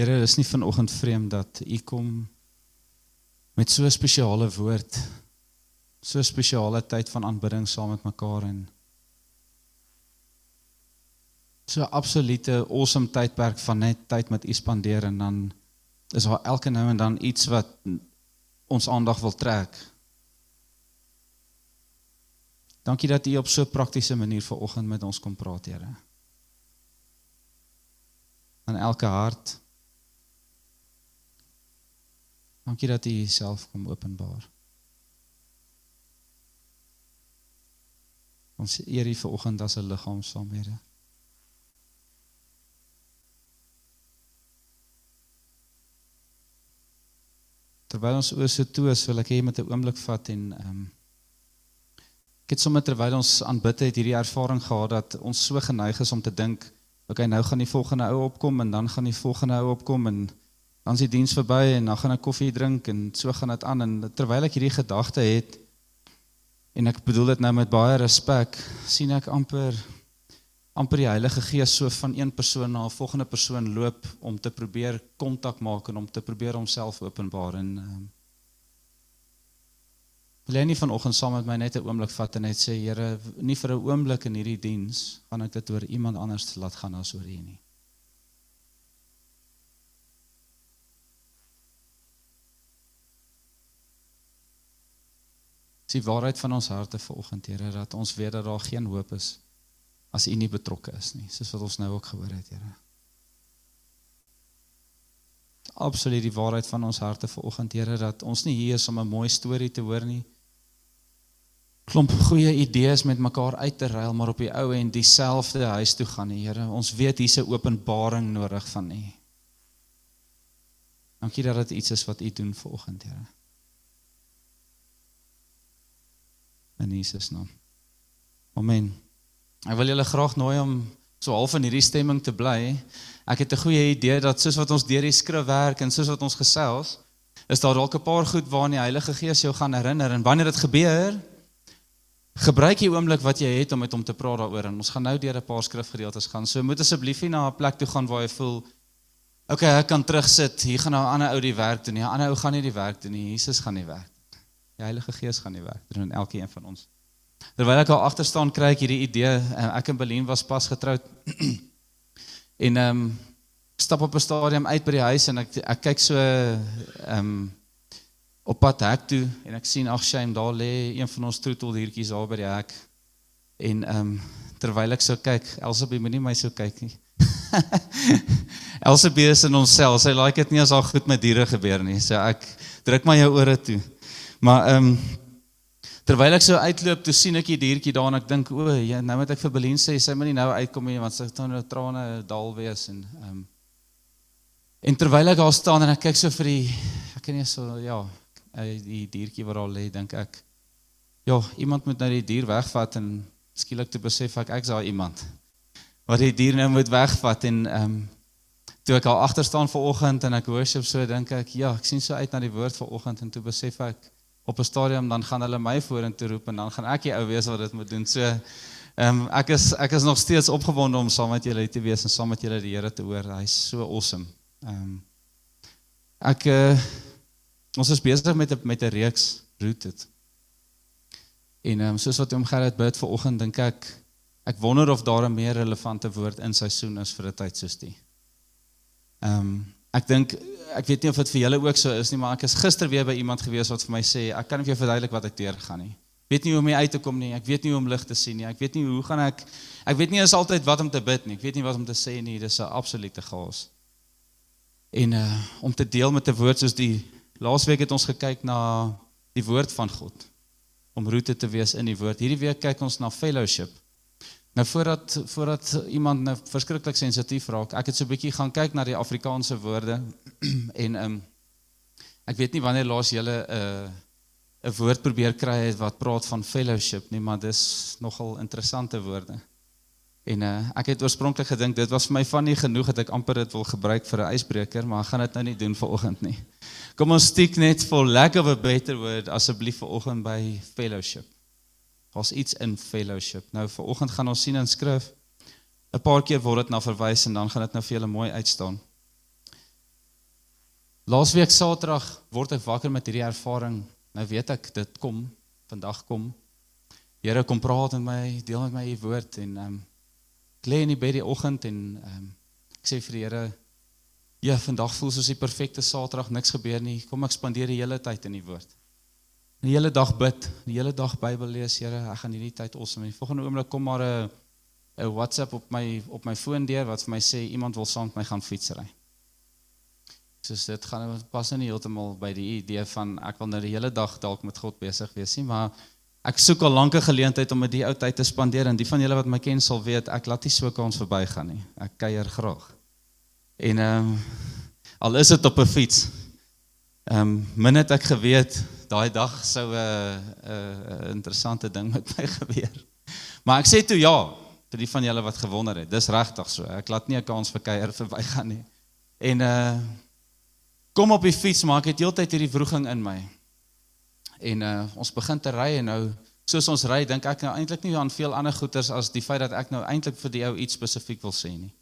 Here, dis nie vanoggend vreemd dat u kom met so 'n spesiale woord. So 'n spesiale tyd van aanbidding saam met mekaar en so 'n absolute awesome tydperk van net tyd met u spandeer en dan is daar elke nou en dan iets wat ons aandag wil trek. Dankie dat u op so 'n praktiese manier vanoggend met ons kom praat, Here. Aan elke hart. Dankie dat u jouself kom openbaar. Ons eer u vanoggend as 'n liggaam saam, Here. Terwyl ons oor so toe is, wil ek hê jy moet 'n oomblik vat en ehm um, Ek het sommer terwyl ons aanbid het hierdie ervaring gehad dat ons so geneig is om te dink, okay, nou gaan die volgende ou opkom en dan gaan die volgende ou opkom en dan is die diens verby en dan gaan ek koffie drink en so gaan dit aan en terwyl ek hierdie gedagte het en ek bedoel dit nou met baie respek, sien ek amper amper die Heilige Gees so van een persoon na 'n volgende persoon loop om te probeer kontak maak en om te probeer homself openbaar en um, Wil jy nie vanoggend saam met my net 'n oomblik vat en net sê Here, nie vir 'n oomblik in hierdie diens gaan ek dit oor iemand anders laat gaan as oor U nie. Dis die waarheid van ons harte vanoggend, Here, dat ons weet dat daar geen hoop is as U nie betrokke is nie, soos wat ons nou ook gehoor het, Here. Absoluut die waarheid van ons harte vanoggend, Here, dat ons nie hier is om 'n mooi storie te hoor nie klomp goeie idees met mekaar uit te ruil, maar op die ou en dieselfde huis toe gaan, die Here. Ons weet hier's 'n openbaring nodig van U. Dankie dat dit iets is wat U doen vanoggend, Here. In Jesus naam. Amen. Ek wil julle graag nooi om so half in hierdie stemming te bly. Ek het 'n goeie idee dat soos wat ons deur die skrif werk en soos wat ons gesels, is daar dalk 'n paar goed waaraan die Heilige Gees jou gaan herinner en wanneer dit gebeur, Gebruik die oomblik wat jy het om met hom te praat daaroor en ons gaan nou deur 'n paar skrifgedeeltes gaan. So moet asseblief nie na 'n plek toe gaan waar jy voel okay, ek kan terugsit. Hier gaan nou 'n ander ou die werk doen. 'n Ander ou gaan nie die werk doen nie. Jesus gaan die werk. Die Heilige Gees gaan die werk doen in elkeen van ons. Terwyl ek al agter staan kry ek hierdie idee. Ek in Berlin was pas getroud. en ehm um, stap op 'n stadium uit by die huis en ek ek kyk so ehm um, op pad hek toe en ek sien ag shame daar lê een van ons troeteldiertjies daar by die hek. En ehm um, terwyl ek so kyk, Elsabie moenie my so kyk nie. Elsabie is in onsself. Sy like dit nie as haar goed met diere gebeur nie. So ek druk maar jou ore toe. Maar ehm um, terwyl ek so uitloop, toe sien ek die diertjie daar en ek dink, o, ja, nou moet ek vir Beline sê sy moenie nou uitkom nie want sy gaan nou trane daal wees en ehm. Um, En terwyl ek daar staan en ek kyk so vir die ek kan nie so ja, die diertjie wat daar lê, dink ek, ja, iemand moet nou die dier wegvat en skielik te besef ek ek's daai iemand wat die dier nou moet wegvat. En ehm um, toe ek al agter staan ver oggend en ek worship so dink ek, ja, ek sien so uit na die woord ver oggend en toe besef ek op 'n stadium dan gaan hulle my vorentoe roep en dan gaan ek die ou wees wat dit moet doen. So ehm um, ek is ek is nog steeds opgewonde om saam met julle te wees en saam met julle die Here te hoor. Hy's so awesome. Ehm um, ek uh, Ons is besig met 'n met 'n reeks rooted. En ehm um, soos wat oom Gerrit bid vir oggend dink ek ek wonder of daar 'n meer relevante woord in seisoen is vir 'n tyd soos die. Ehm um, ek dink ek weet nie of dit vir julle ook so is nie, maar ek is gister weer by iemand gewees wat vir my sê ek kan nie vir jou verduidelik wat ek deurgegaan nie. Weet nie hoe om hier uit te kom nie. Ek weet nie hoe om lig te sien nie. Ek weet nie hoe gaan ek ek weet nie is altyd wat om te bid nie. Ek weet nie wat om te sê nie. Dis 'n absolute chaos. En uh om te deel met 'n woord soos die Laasweek het ons gekyk na die woord van God om roete te wees in die woord. Hierdie week kyk ons na fellowship. Nou voordat voordat iemand nou verskriklik sensitief raak, ek het so 'n bietjie gaan kyk na die Afrikaanse woorde en ehm um, Ek weet nie wanneer laas julle 'n uh, 'n woord probeer kry het wat praat van fellowship nie, maar dis nogal interessante woorde. En uh, ek het oorspronklik gedink dit was vir my van nie genoeg dat ek amper dit wil gebruik vir 'n ysbreker, maar ek gaan dit nou nie doen vanoggend nie. Kom ons stiek net for lack of a better word asseblief vanoggend by fellowship. Daar's iets in fellowship. Nou vanoggend gaan ons sien in skrif 'n paar keer word dit na verwys en dan gaan dit nou vir julle mooi uitstaan. Laasweek Saterdag word ek wakker met hierdie ervaring. Nou weet ek dit kom, vandag kom. Here kom praat met my, deel met my u woord en ehm um, ek lê in die bed die oggend en ehm um, ek sê vir die Here ja, vandag voel soos die perfekte Saterdag, niks gebeur nie. Kom ek spandeer die hele tyd in die woord. Die hele dag bid, die hele dag Bybel lees, Here, ek gaan hierdie tyd awesome. En die volgende oomblik kom maar 'n 'n WhatsApp op my op my foon deur wat vir my sê iemand wil saam met my gaan fietsry. Soos dit gaan nou pas nie heeltemal by die idee van ek wil nou die hele dag dalk met God besig wees nie, maar ek soek al lank 'n geleentheid om met die ou tyd te spandeer en die van julle wat my ken sal weet ek laat nie so kans verbygaan nie. Ek kuier graag. En ehm um, al is dit op 'n fiets. Ehm um, min het ek geweet daai dag sou 'n uh, 'n uh, interessante ding met my gebeur. Maar ek sê toe ja, vir die van julle wat gewonder het. Dis regtig so. Ek laat nie 'n kans vir kuier verbygaan nie. En uh kom op die fiets maar ek het heeltyd hierdie wroging in my. En uh ons begin te ry en nou soos ons ry dink ek nou eintlik nie aan veel ander goeters as die feit dat ek nou eintlik vir die ou iets spesifiek wil sê nie.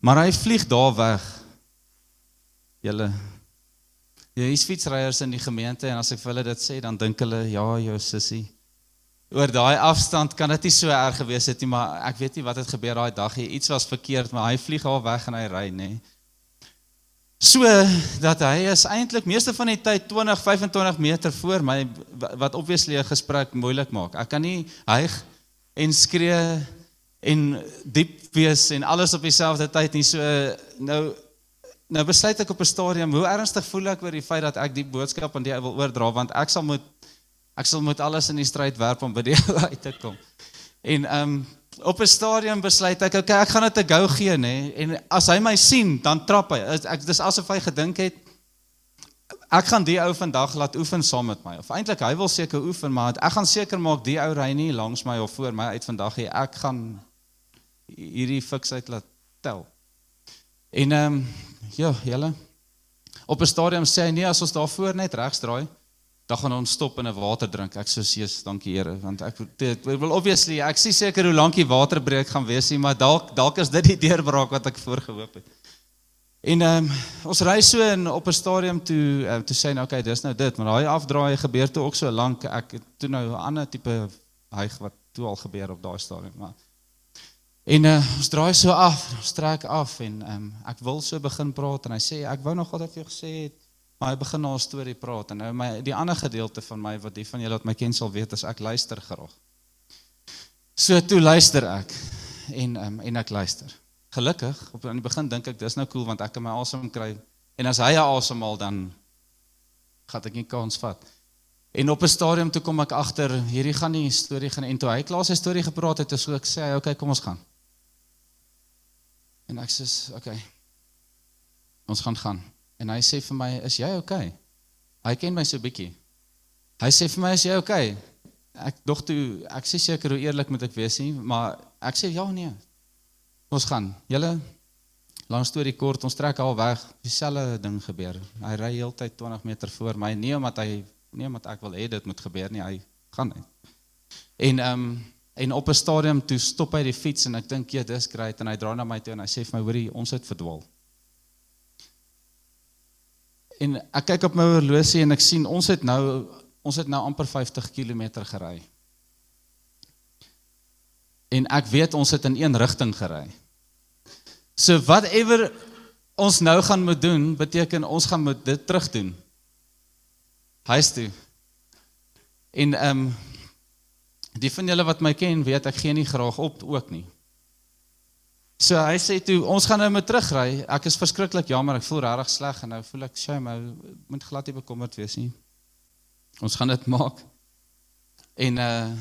Maar hy vlieg daar weg. Julle Ja, hier's fietsryers in die gemeente en as ek vir hulle dit sê, dan dink hulle, ja, jou sussie. Oor daai afstand kan dit nie so erg gewees het nie, maar ek weet nie wat het gebeur daai dag nie. Iets was verkeerd, maar hy vlieg al weg en hy ry, nê. So dat hy is eintlik meeste van die tyd 20, 25 meter voor my wat obviously 'n gesprek moeilik maak. Ek kan nie hyg en skree en diep wees en alles op dieselfde tyd nie. So nou nou besluit ek op 'n stadium hoe ernstig voel ek oor die feit dat ek die boodskap aan die ou wil oordra want ek sal moet ek sal moet alles in die stryd werp om by die ou uit te kom. En ehm um, op 'n stadium besluit ek okay ek gaan dit 'n go gee nê en as hy my sien dan trap hy. Ek dis asof hy gedink het ek gaan die ou vandag laat oefen saam met my. Of eintlik hy wil seker oefen maar ek gaan seker maak die ou ry nie langs my of voor my uit vandag nie. Ek gaan hierdie fiksheid laat tel. En ehm um, ja, julle. Op 'n stadium sê hy nee, as ons daar voor net regs draai, dan gaan ons stop en 'n water drink. Ek sê Jesus, dankie Here, want ek dit wil obviously ek sien seker hoe lank die waterbreek gaan wees nie, maar dalk dalk is dit die deurbraak wat ek voorgehoop het. En ehm um, ons ry so in op 'n stadium toe uh, toe sê nou okay, dis nou dit, maar daai afdraai gebeur toe ook so lank. Ek toe nou 'n ander tipe hyg wat toe al gebeur op daai stadium, maar En uh, ons draai so af, ons trek af en um, ek wil so begin praat en hy sê ek wou nog altyd vir jou gesê het, maar hy begin nou 'n storie praat en nou my die ander gedeelte van my wat die van julle wat my ken sal weet is ek luister graag. So toe luister ek en um, en ek luister. Gelukkig op aan die begin dink ek dis nou cool want ek kan my asem kry en as hy asemhaal dan gaan ek nie kans vat. En op 'n stadium toe kom ek agter hierdie gaan nie storie gaan en toe hy klaar sy storie gepraat het, so ek sê okay, kom ons gaan. En ek sê, okay. Ons gaan gaan. En hy sê vir my, "Is jy okay?" Hy ken my so bietjie. Hy sê vir my, "Is jy okay?" Ek dog toe, ek sê seker hoe eerlik moet ek wees nie, maar ek sê ja nee. Ons gaan. Julle lang storie kort, ons trek al weg. Dieselfde ding gebeur. Hy ry heeltyd 20 meter voor my, nie omdat hy nie omdat ek wil hê dit moet gebeur nie, hy gaan net. En ehm um, En op 'n stadium toe stop hy die fiets en ek dink ja, dis great en hy draai na my toe en hy sê vir my hoorie, ons het verdwaal. En ek kyk op my horlosie en ek sien ons het nou ons het nou amper 50 km gery. En ek weet ons het in een rigting gery. So whatever ons nou gaan moet doen, beteken ons gaan moet dit terug doen. Huis toe. En ehm um, Die van julle wat my ken, weet ek gee nie graag op ook nie. So hy sê toe ons gaan nou met terugry. Ek is verskriklik jammer, ek voel regtig sleg en nou voel ek sy maar moet glad nie bekommerd wees nie. Ons gaan dit maak. En uh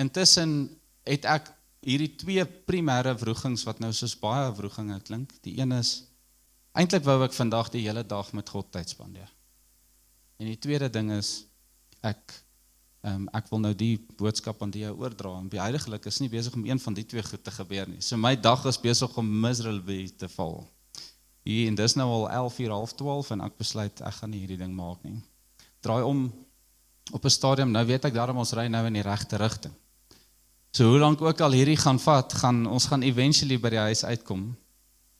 intussen het ek hierdie twee primêre wrogings wat nou soos baie wroginge klink. Die een is eintlik wou ek vandag die hele dag met God tyd spandeer. En die tweede ding is ek um, ek wil nou die boodskap aan jou oordra. En beheidgelik is nie besig om een van die twee goed te gebeur nie. So my dag is besig om miserably te val. Hier en dis nou al 11 uur half 12 en ek besluit ek gaan nie hierdie ding maak nie. Draai om op 'n stadium. Nou weet ek daarom ons ry nou in die regte rigting. So hoe lank ook al hierdie gaan vat, gaan ons gaan eventually by die huis uitkom.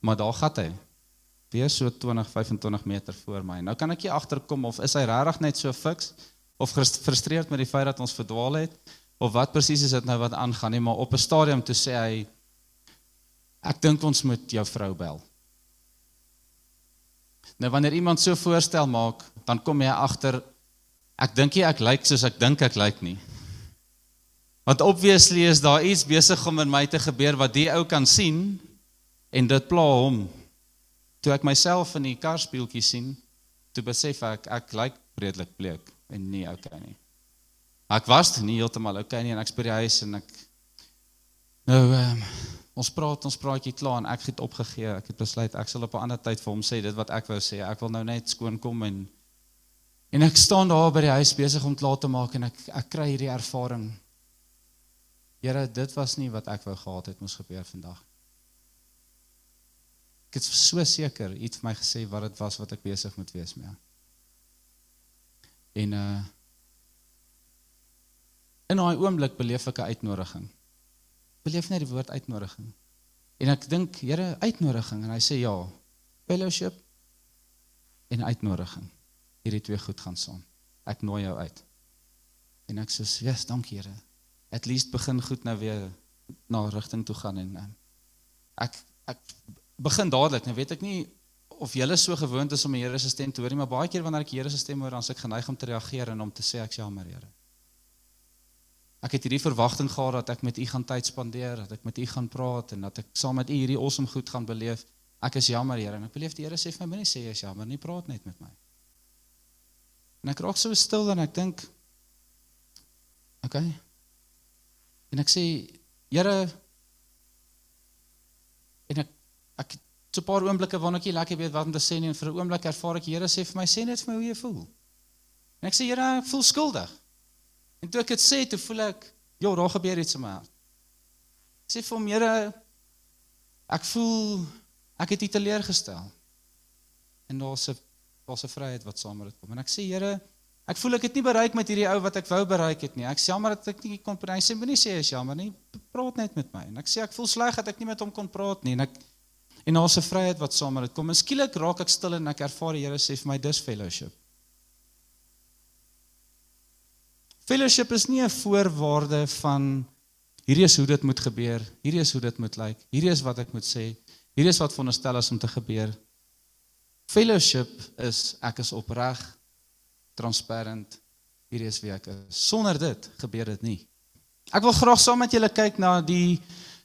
Maar daar gaan hy. Weer so 20, 25 meter voor my. Nou kan ek nie agterkom of is hy regtig net so fiks of gefrustreerd met die feit dat ons verdwaal het of wat presies is dit nou wat aangaan nie, maar op 'n stadium toe sê hy ek dink ons moet jou vrou bel. Nou wanneer iemand so voorstel maak, dan kom jy agter ek dink jy ek lyk soos ek dink ek lyk nie. Want obviously is daar iets besig om in my te gebeur wat die ou kan sien en dit pla hom. Toe ek myself in die karspieeltjie sien, toe besef ek ek lyk redelik bleek en nie okay nie. Ek was nie heeltemal okay nie en ek by die huis en ek nou um, ons praat ons praatjie klaar en ek het opgegee. Ek het besluit ek sal op 'n ander tyd vir hom sê dit wat ek wou sê. Ek wil nou net skoon kom en En ek staan daar by die huis besig om klaar te maak en ek ek kry hierdie ervaring. Here, dit was nie wat ek wou gehad het moes gebeur vandag. Ek het so seker iets vir my gesê wat dit was wat ek besig moet wees mee. En uh in daai oomblik beleef ek 'n uitnodiging. Beleef net die woord uitnodiging. En ek dink, Here, uitnodiging en hy sê ja. Fellowship en uitnodiging hierdie twee goed gaan saam. Ek nooi jou uit. En ek sê, "Yes, dankie Here. At least begin goed nou weer na rigting toe gaan en um, ek ek begin dadelik. Nou weet ek nie of julle so gewoond is om die Here se stem te hoor maar baie keer wanneer ek die Here se stem hoor, dan is ek geneig om te reageer en om te sê ek jammer Here. Ek het hierdie verwagting gehad dat ek met u gaan tyd spandeer, dat ek met u gaan praat en dat ek saam met u hierdie awesome goed gaan beleef. Ek is jammer Here en ek beleef die Here sê vir my moenie sê jy is jammer nie, praat net met my. En ek raak so stil en ek dink OK. En ek sê Here en ek ek so 'n paar oomblikke wanneer ek nie lekker weet wat om te sê nie en vir 'n oomblik ervaar ek die Here sê vir my sê net vir my hoe jy voel. En ek sê Here, ek voel skuldig. En toe ek dit sê, toe voel ek, ja, daar gebeur iets in my hart. Ek sê vir hom, Here, ek voel ek het U teleurgestel. En daar's 'n daar's 'n vryheid wat saam met dit kom. En ek sê Here, ek voel ek het nie bereik met hierdie ou wat ek wou bereik het nie. Ek sê jammer dat ek nie kon praat. Hy sê moenie sê is jammer nie. Praat net met my. En ek sê ek voel sleg dat ek nie met hom kon praat nie. En ek en daar's 'n vryheid wat saam met dit kom. En skielik raak ek stil en ek ervaar die Here sê vir my dis fellowship. Fellowship is nie 'n voorwaarde van hierdie is hoe dit moet gebeur. Hierdie is hoe dit moet lyk. Hierdie is wat ek moet sê. Hierdie is wat veronderstel is om te gebeur. Fellowship is ek is opreg, transparant. Hier is wie ek is. Sonder dit gebeur dit nie. Ek wil graag saam met julle kyk na die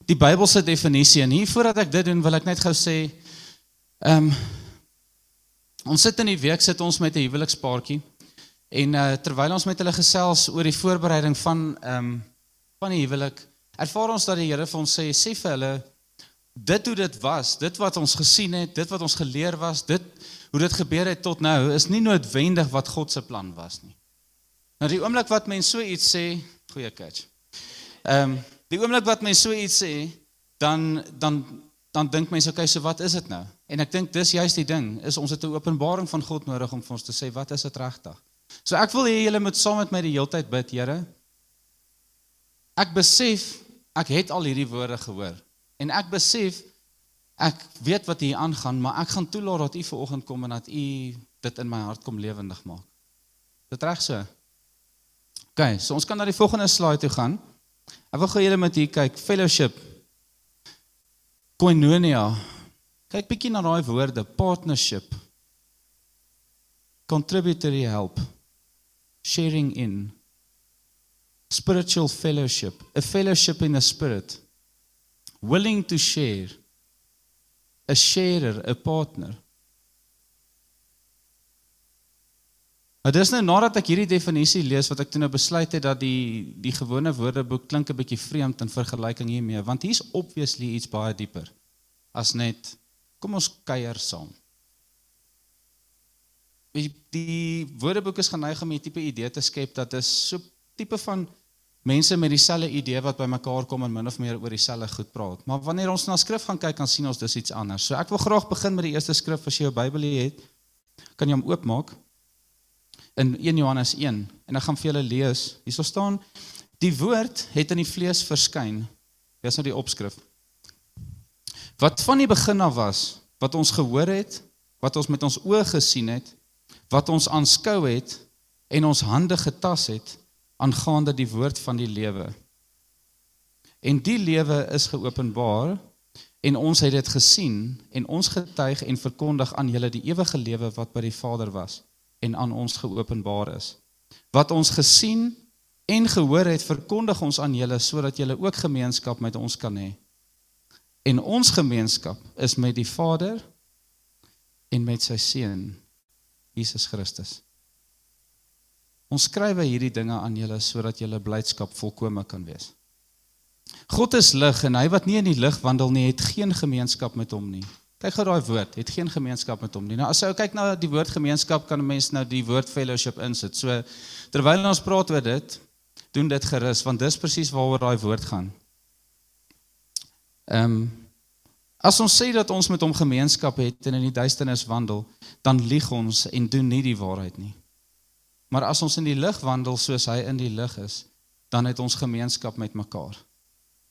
die Bybelse definisie en hier voordat ek dit doen wil ek net gou sê ehm um, ons sit in die week sit ons met 'n huwelikspaartjie en uh, terwyl ons met hulle gesels oor die voorbereiding van ehm um, van die huwelik ervaar ons dat die Here vir ons sê sê vir hulle dit hoe dit was, dit wat ons gesien het, dit wat ons geleer was, dit hoe dit gebeur het tot nou is nie noodwendig wat God se plan was nie. Nou die oomblik wat mense so iets sê, goeie catch. Ehm um, die oomblik wat mense so iets sê, dan dan dan dink mense okay, so wat is dit nou? En ek dink dis juist die ding, is ons het 'n openbaring van God nodig om vir ons te sê wat is dit regtig? So ek wil hê julle moet saam met my die heeltyd bid, Here. Ek besef ek het al hierdie woorde gehoor. En ek besef ek weet wat hier aangaan, maar ek gaan toelaat dat u vanoggend kom en dat u dit in my hart kom lewendig maak. Dit reg so. OK, so ons kan na die volgende slide toe gaan. Ek wil gou julle met hier kyk, fellowship. Koinonia. Kyk bietjie na daai woorde, partnership. Contributory help. Sharing in. Spiritual fellowship, a fellowship in the spirit willing to share 'n sharer, 'n partner. Maar dis nou nadat ek hierdie definisie lees wat ek toe nou besluit het dat die die gewone woordeboek klink 'n bietjie vreemd in vergelyking hiermee want hier's obviously iets baie dieper as net kom ons kuier saam. die, die woordeboek is geneig om 'n tipe idee te skep dat is so tipe van mense met dieselfde idee wat by mekaar kom en min of meer oor dieselfde goed praat. Maar wanneer ons na skrif gaan kyk, dan sien ons dis iets anders. So ek wil graag begin met die eerste skrif as jy jou Bybel het. Kan jy hom oopmaak? In 1 Johannes 1 en ek gaan vir julle lees. Hierso staan die woord het in die vlees verskyn. Dis nou die opskrif. Wat van die begin af was, wat ons gehoor het, wat ons met ons oë gesien het, wat ons aanskou het en ons hande getas het aangaande die woord van die lewe. En die lewe is geopenbaar en ons het dit gesien en ons getuig en verkondig aan julle die ewige lewe wat by die Vader was en aan ons geopenbaar is. Wat ons gesien en gehoor het, verkondig ons aan julle sodat julle ook gemeenskap met ons kan hê. En ons gemeenskap is met die Vader en met sy seun Jesus Christus. Ons skryf hierdie dinge aan julle sodat julle blydskap volkome kan wees. God is lig en hy wat nie in die lig wandel nie, het geen gemeenskap met hom nie. Kyk gou daai woord, het geen gemeenskap met hom nie. Nou as jy kyk na die woord gemeenskap, kan 'n mens nou die woord fellowship insit. So terwyl ons praat oor dit, doen dit gerus want dis presies waaroor daai woord gaan. Ehm um, as ons sê dat ons met hom gemeenskap het en in die duisternis wandel, dan lieg ons en doen nie die waarheid nie. Maar as ons in die lig wandel soos hy in die lig is, dan het ons gemeenskap met mekaar.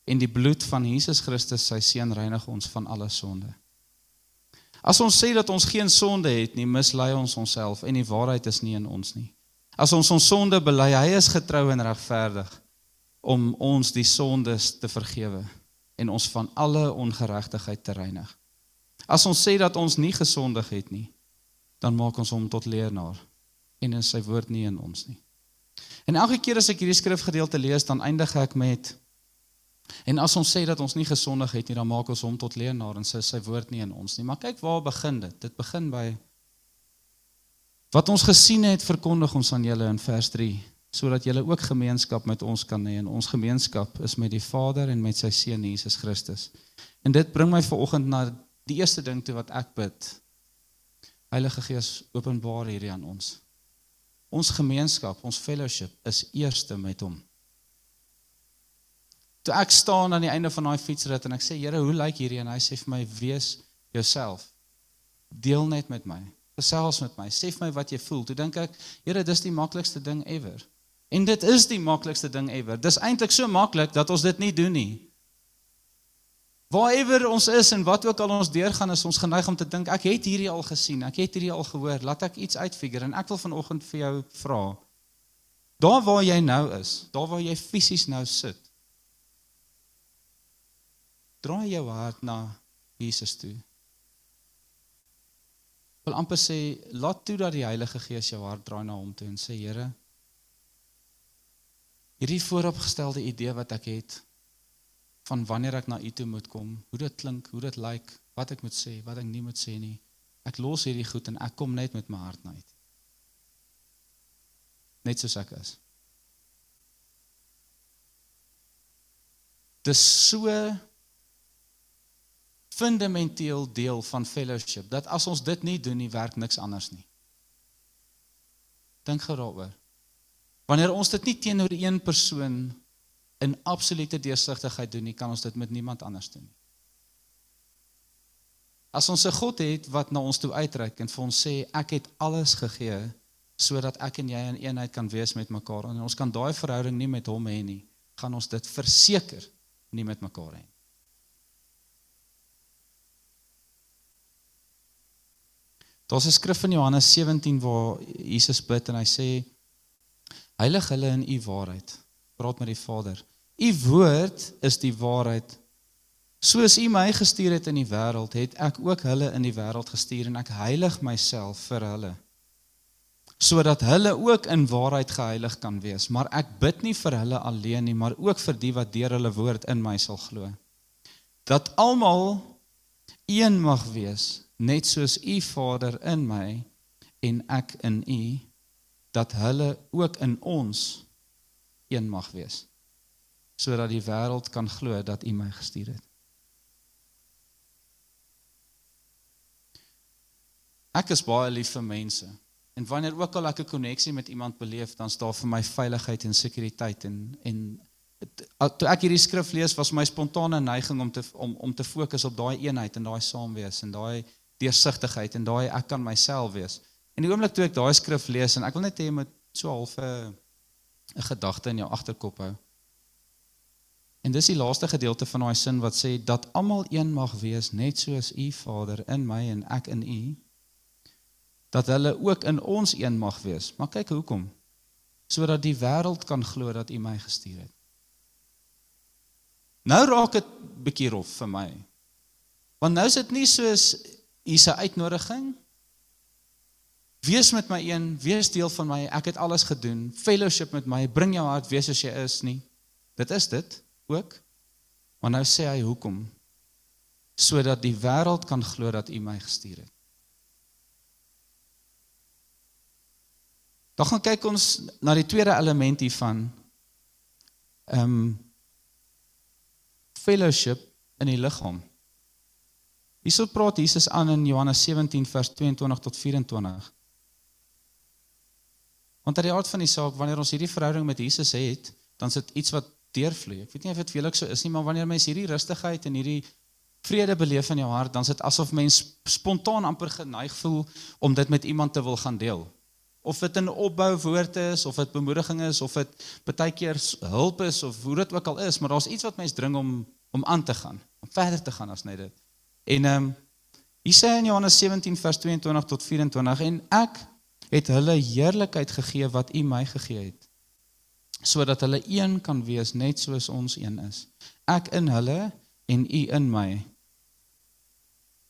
En die bloed van Jesus Christus, sy seun, reinig ons van alle sonde. As ons sê dat ons geen sonde het nie, mislei ons onsself en die waarheid is nie in ons nie. As ons ons sonde bely, hy is getrou en regverdig om ons die sondes te vergewe en ons van alle ongeregtigheid te reinig. As ons sê dat ons nie gesondig het nie, dan maak ons hom tot leernaar en in sy woord nie in ons nie. En elke keer as ek hierdie skrifgedeelte lees, dan eindig ek met en as ons sê dat ons nie gesondig het nie, dan maak ons hom tot leenaar en sy sy woord nie in ons nie. Maar kyk waar begin dit? Dit begin by wat ons gesien het, verkondig ons aan julle in vers 3 sodat julle ook gemeenskap met ons kan hê en ons gemeenskap is met die Vader en met sy seun Jesus Christus. En dit bring my vanoggend na die eerste ding toe wat ek bid. Heilige Gees, openbaar hierdie aan ons. Ons gemeenskap, ons fellowship is eerste met hom. Toe ek staan aan die einde van daai fietsrit en ek sê Here, hoe lyk hierdie en hy sê vir my wees jouself. Deel net met my. Gesels met my. Sê vir my wat jy voel. Toe dink ek, Here, dis die maklikste ding ever. En dit is die maklikste ding ever. Dis eintlik so maklik dat ons dit nie doen nie. Waarever ons is en wat ook al ons deurgaan, is ons geneig om te dink ek het hierdie al gesien, ek het hierdie al gehoor, laat ek iets uitfigure en ek wil vanoggend vir jou vra. Daar waar jy nou is, daar waar jy fisies nou sit. Draai jou hart na Jesus toe. Wil amper sê laat toe dat die Heilige Gees jou hart draai na hom toe en sê Here, hierdie vooropgestelde idee wat ek het van wanneer ek na u toe moet kom, hoe dit klink, hoe dit lyk, wat ek moet sê, wat ek nie moet sê nie. Ek los hierdie goed en ek kom net met my hart na uit. Net soos ek is. Dis so fundamenteel deel van fellowship dat as ons dit nie doen nie, werk niks anders nie. Dink gou daaroor. Wanneer ons dit nie teenoor een persoon in absolute deursigtigheid doen nie, kan ons dit met niemand anders doen nie. As ons 'n God het wat na ons toe uitreik en vir ons sê ek het alles gegee sodat ek en jy in eenheid kan wees met mekaar en ons kan daai verhouding nie met hom hê nie, gaan ons dit verseker nie met mekaar hê nie. Daar's 'n skrif in Johannes 17 waar Jesus bid en hy sê heilig hulle in u waarheid praat met die Vader. U woord is die waarheid. Soos U my gestuur het in die wêreld, het ek ook hulle in die wêreld gestuur en ek heilig myself vir hulle sodat hulle ook in waarheid geheilig kan wees. Maar ek bid nie vir hulle alleen nie, maar ook vir die wat deur hulle woord in my sal glo. Dat almal een mag wees, net soos U Vader in my en ek in U, dat hulle ook in ons een mag wees sodat die wêreld kan glo dat U my gestuur het. Ek is baie lief vir mense. En wanneer ook al ek 'n koneksie met iemand beleef, dan staan vir my veiligheid en sekuriteit en en toe ek hierdie skrif lees was my spontane neiging om te om om te fokus op daai eenheid en daai saamwees en daai deursigtigheid en daai ek kan myself wees. En die oomblik toe ek daai skrif lees en ek wil net hê jy moet so half 'n 'n gedagte in jou agterkop hou. En dis die laaste gedeelte van daai sin wat sê dat almal een mag wees net soos U Vader in my en ek in U dat hulle ook in ons een mag wees. Maar kyk hoekom? Sodat die wêreld kan glo dat U my gestuur het. Nou raak dit bietjie rof vir my. Want nou is dit nie soos U se uitnodiging Wees met my een, wees deel van my. Ek het alles gedoen. Fellowship met my, bring jou hart, wees soos jy is nie. Dit is dit ook. Maar nou sê hy hoekom? Sodat die wêreld kan glo dat U my gestuur het. Dan gaan kyk ons na die tweede element hiervan. Ehm um, fellowship in die liggaam. Hierso praat Jesus aan in Johannes 17 vers 22 tot 24. Want uit die aard van die saak, wanneer ons hierdie verhouding met Jesus het, dan is dit iets wat deurvloei. Ek weet nie of dit julle so is nie, maar wanneer mens hierdie rustigheid en hierdie vrede beleef in jou hart, dan is dit asof mens spontaan amper geneig voel om dit met iemand te wil gaan deel. Of dit 'n opbouwoord is of dit bemoediging is of dit baie keer hulp is of hoe dit ook al is, maar daar's iets wat mens dring om om aan te gaan, om verder te gaan as net dit. En ehm um, hier sê in Johannes 17 vers 22 tot 24 en ek het hulle heerlikheid gegee wat U my gegee het sodat hulle een kan wees net soos ons een is. Ek in hulle en U in my.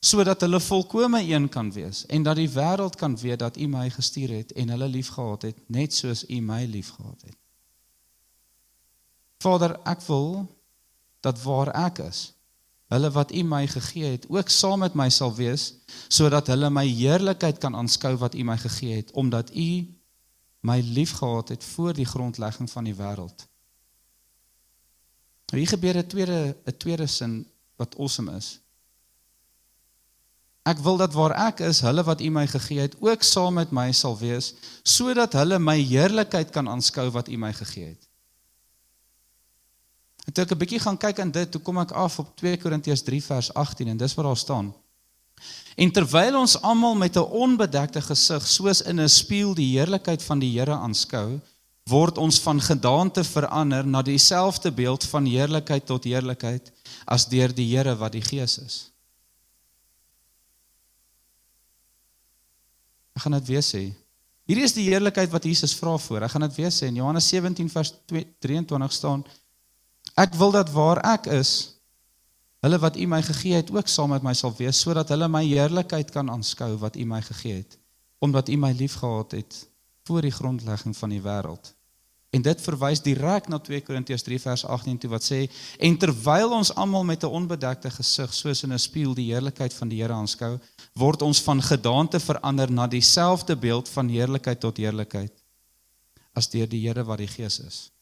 Sodat hulle volkome een kan wees en dat die wêreld kan weet dat U my gestuur het en hulle liefgehad het net soos U my liefgehad het. Vader, ek wil dat waar ek is, hulle wat U my gegee het, ook saam met my sal wees sodat hulle my heerlikheid kan aanskou wat U my gegee het omdat U my liefgehad het voor die grondlegging van die wêreld. Hier gebeur 'n tweede 'n tweede sin wat awesome is. Ek wil dat waar ek is, hulle wat U my gegee het, ook saam met my sal wees sodat hulle my heerlikheid kan aanskou wat U my gegee het. En toe ek 'n bietjie gaan kyk aan dit, toe kom ek af op 2 Korintiërs 3 vers 18 en dis wat daar staan. En terwyl ons almal met 'n onbedekte gesig soos in 'n spieël die heerlikheid van die Here aanskou, word ons van gedaante verander na dieselfde beeld van heerlikheid tot heerlikheid as deur die Here wat die Gees is. Ek gaan dit weer sê. Hierdie is die heerlikheid wat Jesus vra voor. Ek gaan dit weer sê in Johannes 17 vers 2, 23 staan: Ek wil dat waar ek is, hulle wat U my gegee het ook saam met my sal wees sodat hulle my heerlikheid kan aanskou wat U my gegee het, omdat U my liefgehad het voor die grondlegging van die wêreld. En dit verwys direk na 2 Korintiërs 3 vers 18 toe wat sê en terwyl ons almal met 'n onbedekte gesig soos in 'n spieël die heerlikheid van die Here aanskou, word ons van gedaante verander na dieselfde beeld van heerlikheid tot heerlikheid as deur die Here wat die Gees is.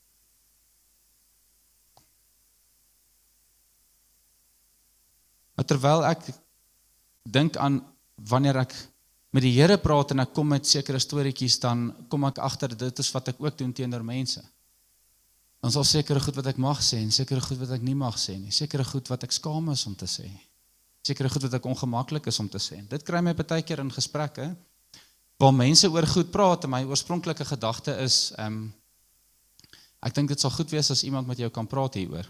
Maar terwyl ek dink aan wanneer ek met die Here praat en ek kom met sekere storieetjies dan kom ek agter dit is wat ek ook doen teenoor mense. Ons sal sekere goed wat ek mag sê en sekere goed wat ek nie mag sê nie. Sekere goed wat ek skaam is om te sê. Sekere goed wat ek ongemaklik is om te sê. Dit kry my baie keer in gesprekke waar mense oor goed praat en my oorspronklike gedagte is ehm um, ek dink dit sal goed wees as iemand met jou kan praat hieroor.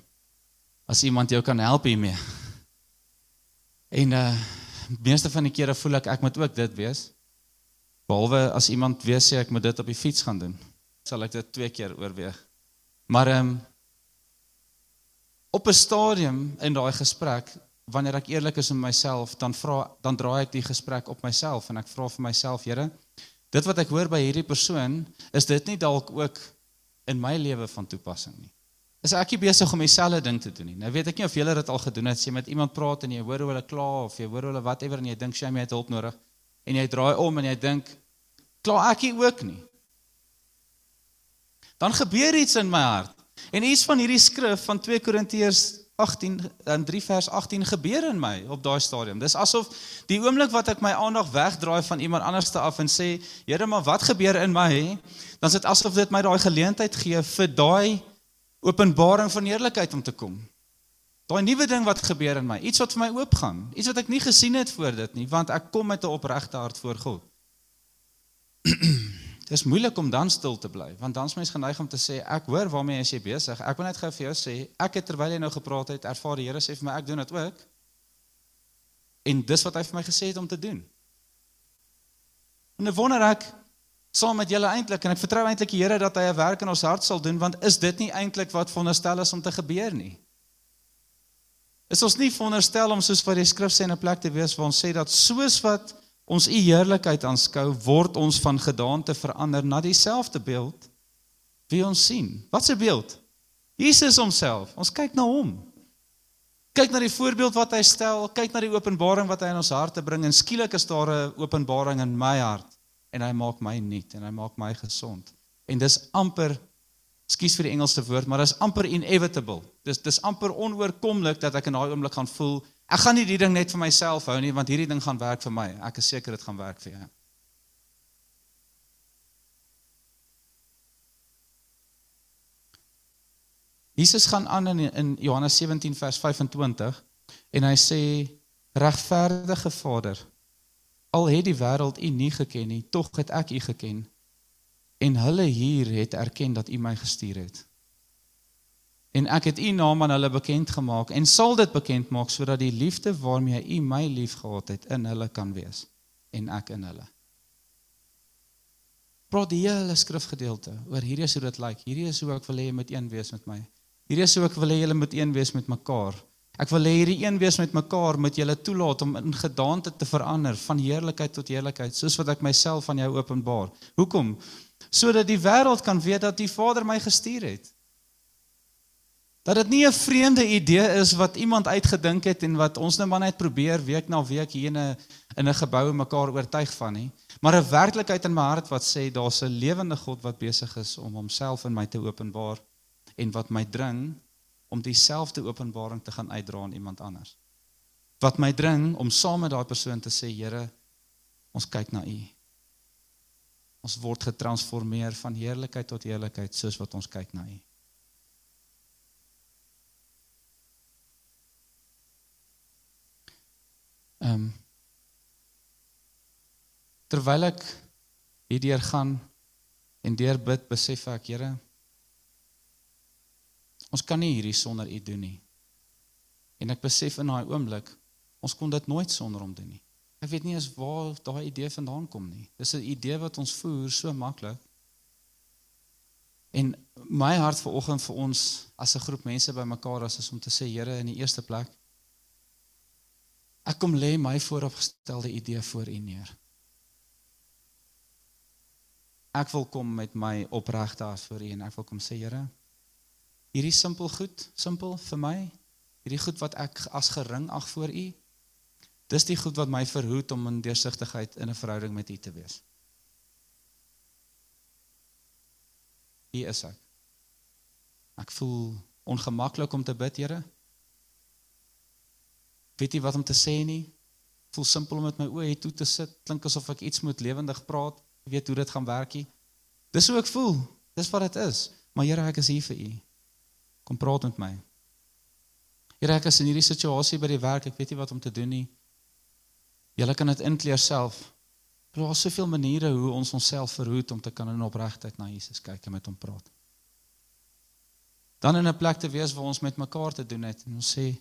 As iemand jou kan help hiermee. En uh meeste van die kere voel ek ek moet ook dit wees. Behalwe as iemand weer sê ek moet dit op die fiets gaan doen, sal ek dit twee keer oorweeg. Maar ehm um, op 'n stadium in daai gesprek, wanneer ek eerlik is met myself, dan vra dan draai ek die gesprek op myself en ek vra vir myself, Here, dit wat ek hoor by hierdie persoon, is dit nie dalk ook in my lewe van toepassing nie? Is ek nie besig om dieselfde ding te doen nie. Nou weet ek nie of julle dit al gedoen het, as jy met iemand praat en jy hoor hoe hulle kla of jy hoor hulle whatever en jy dink jy het hulp nodig en jy draai om en jy dink kla ek nie ook nie. Dan gebeur iets in my hart. En iets van hierdie skrif van 2 Korintiërs 18 in 3 vers 18 gebeur in my op daai stadium. Dis asof die oomblik wat ek my aandag wegdraai van iemand anders te af en sê, Here, maar wat gebeur in my? Dan is dit asof dit my daai geleentheid gee vir daai openbaring van heerlikheid om te kom. Daai nuwe ding wat gebeur in my, iets wat vir my oopgaan, iets wat ek nie gesien het voor dit nie, want ek kom met 'n opregte hart voor God. Dit is moeilik om dan stil te bly, want dan's mens geneig om te sê ek hoor waarmee as jy besig. Ek wil net gou vir jou sê, ek het terwyl jy nou gepraat het, ervaar die Here sê vir my ek doen dit ook. En dis wat hy vir my gesê het om te doen. En ek wonder ek saam met julle eintlik en ek vertrou eintlik die Here dat hy 'n werk in ons hart sal doen want is dit nie eintlik wat veronderstel is om te gebeur nie? Is ons nie veronderstel om soos wat die skrif sê in 'n plek te wees waar ons sê dat soos wat ons u heerlikheid aanskou, word ons van gedaante verander na dieselfde beeld wie ons sien. Wat 'n beeld? Jesus homself. Ons kyk na hom. Kyk na die voorbeeld wat hy stel, kyk na die openbaring wat hy in ons harte bring en skielik is daar 'n openbaring in my hart en hy maak my nuut en hy maak my gesond. En dis amper Ekskuus vir die Engelse woord, maar dit is amper inevitable. Dis dis amper onoorkomlik dat ek in daai oomblik gaan voel, ek gaan nie die ding net vir myself hou nie, want hierdie ding gaan werk vir my. Ek is seker dit gaan werk vir jou. Jesus gaan aan in in Johannes 17 vers 25 en hy sê regverdige Vader al het die wêreld u nie geken nie tog het ek u geken en hulle hier het erken dat U my gestuur het. En ek het U naam aan hulle bekend gemaak en sal dit bekend maak sodat die liefde waarmee U my liefgehad het in hulle kan wees en ek in hulle. Praat die hele skrifgedeelte oor hierdie is hoe dit lyk. Hierdie is hoe ek wil hê jy moet een wees met my. Hierdie is hoe ek wil hê julle moet een wees met mekaar. Ek wil hê hierdie een wees met mekaar moet julle toelaat om in gedaante te verander van heerlikheid tot heerlikheid soos wat ek myself aan jou openbaar. Hoekom? sodat die wêreld kan weet dat die Vader my gestuur het. Dat dit nie 'n vreemde idee is wat iemand uitgedink het en wat ons nou maar net probeer week na week hier in 'n in 'n gebou mekaar oortuig van nie, maar 'n werklikheid in my hart wat sê daar's 'n lewende God wat besig is om homself in my te openbaar en wat my dring om dieselfde openbaring te gaan uitdra aan iemand anders. Wat my dring om saam met daai persoon te sê, Here, ons kyk na U. Ons word getransformeer van heerlikheid tot heerlikheid soos wat ons kyk na U. Ehm um, Terwyl ek hierdeur gaan en deur bid, besef ek, Here, ons kan nie hierdie sonder U doen nie. En ek besef in daai oomblik, ons kon dit nooit sonder Hom doen nie. Ek weet nie eens waar daai idee vandaan kom nie. Dis 'n idee wat ons voer so maklik. En my hart vir oggend vir ons as 'n groep mense bymekaar is, is om te sê Here in die eerste plek ek kom lê my vooropgestelde idee voor U neer. Ek wil kom met my opregte hart voor U en ek wil kom sê Here hierdie simpel goed, simpel vir my, hierdie goed wat ek as gering ag voor U Dis die goed wat my verhoed om in deursigtigheid in 'n verhouding met U te wees. Hier is ek. Ek voel ongemaklik om te bid, Here. Weet jy wat om te sê nie? Voel simpel om met my oë toe te sit, klink asof ek iets moet lewendig praat. Weet hoe dit gaan werk nie. Dis hoe ek voel. Dis wat dit is. Maar Here, ek is hier vir U. Kom praat met my. Here, ek is in hierdie situasie by die werk. Ek weet nie wat om te doen nie. Julle kan dit inkleer self. Daar is soveel maniere hoe ons onsself verhoed om te kan in opregtheid na Jesus kyk en met hom praat. Dan in 'n plek te wees waar ons met mekaar te doen het en ons sê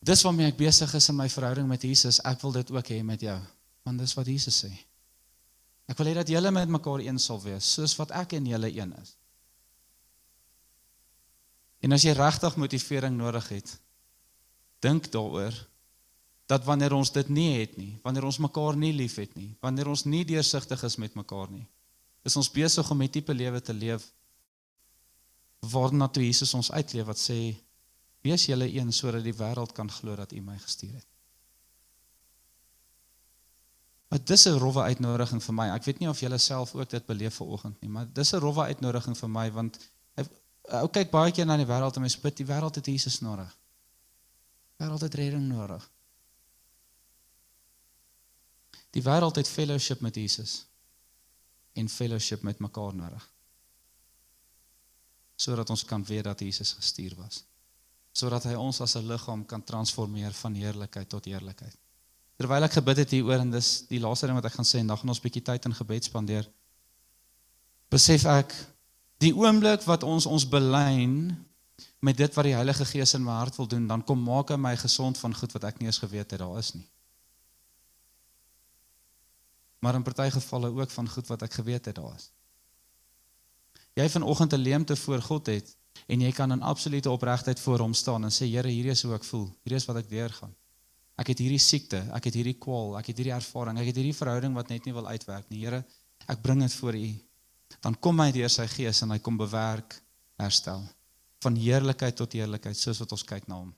Dis waarmee ek besig is in my verhouding met Jesus. Ek wil dit ook hê met jou. Want dis wat Jesus sê. Ek wil hê dat julle met mekaar een sal wees, soos wat ek en julle een is. En as jy regtig motivering nodig het, dink daaroor dat wanneer ons dit nie het nie, wanneer ons mekaar nie liefhet nie, wanneer ons nie deursigtig is met mekaar nie, is ons besig om 'n tipe lewe te leef waarna toe Jesus ons uitleef wat sê wees julle een sodat die wêreld kan glo dat U my gestuur het. Maar dis 'n rowwe uitnodiging vir my. Ek weet nie of julle self ook dit beleef vanoggend nie, maar dis 'n rowwe uitnodiging vir my want ou kyk baie keer na die wêreld en mens bid die wêreld het Jesus nodig. Wêreld het redding nodig. Die wêreld het fellowship met Jesus en fellowship met mekaar nodig. Sodat ons kan weet dat Jesus gestuur was. Sodat hy ons as 'n liggaam kan transformeer van heerlikheid tot heerlikheid. Terwyl ek gebid het hieroor en dis die laaste ding wat ek gaan sê en dan gaan ons 'n bietjie tyd in gebed spandeer. Besef ek die oomblik wat ons ons belyn met dit wat die Heilige Gees in my hart wil doen, dan kom maak hy my gesond van goed wat ek nie eens geweet het daar is nie. Maar in party gevalle ook van goed wat ek geweet het daar is. Jy vanoggend 'n leemte voor God het en jy kan in absolute opregtheid voor hom staan en sê Here, hierdie is hoe ek voel. Hierdie is wat ek deurgaan. Ek het hierdie siekte, ek het hierdie kwaal, ek het hierdie ervaring, ek het hierdie verhouding wat net nie wil uitwerk nie. Here, ek bring dit voor U. Dan kom hy deur sy gees en hy kom bewerk, herstel van heerlikheid tot heerlikheid soos wat ons kyk na hom.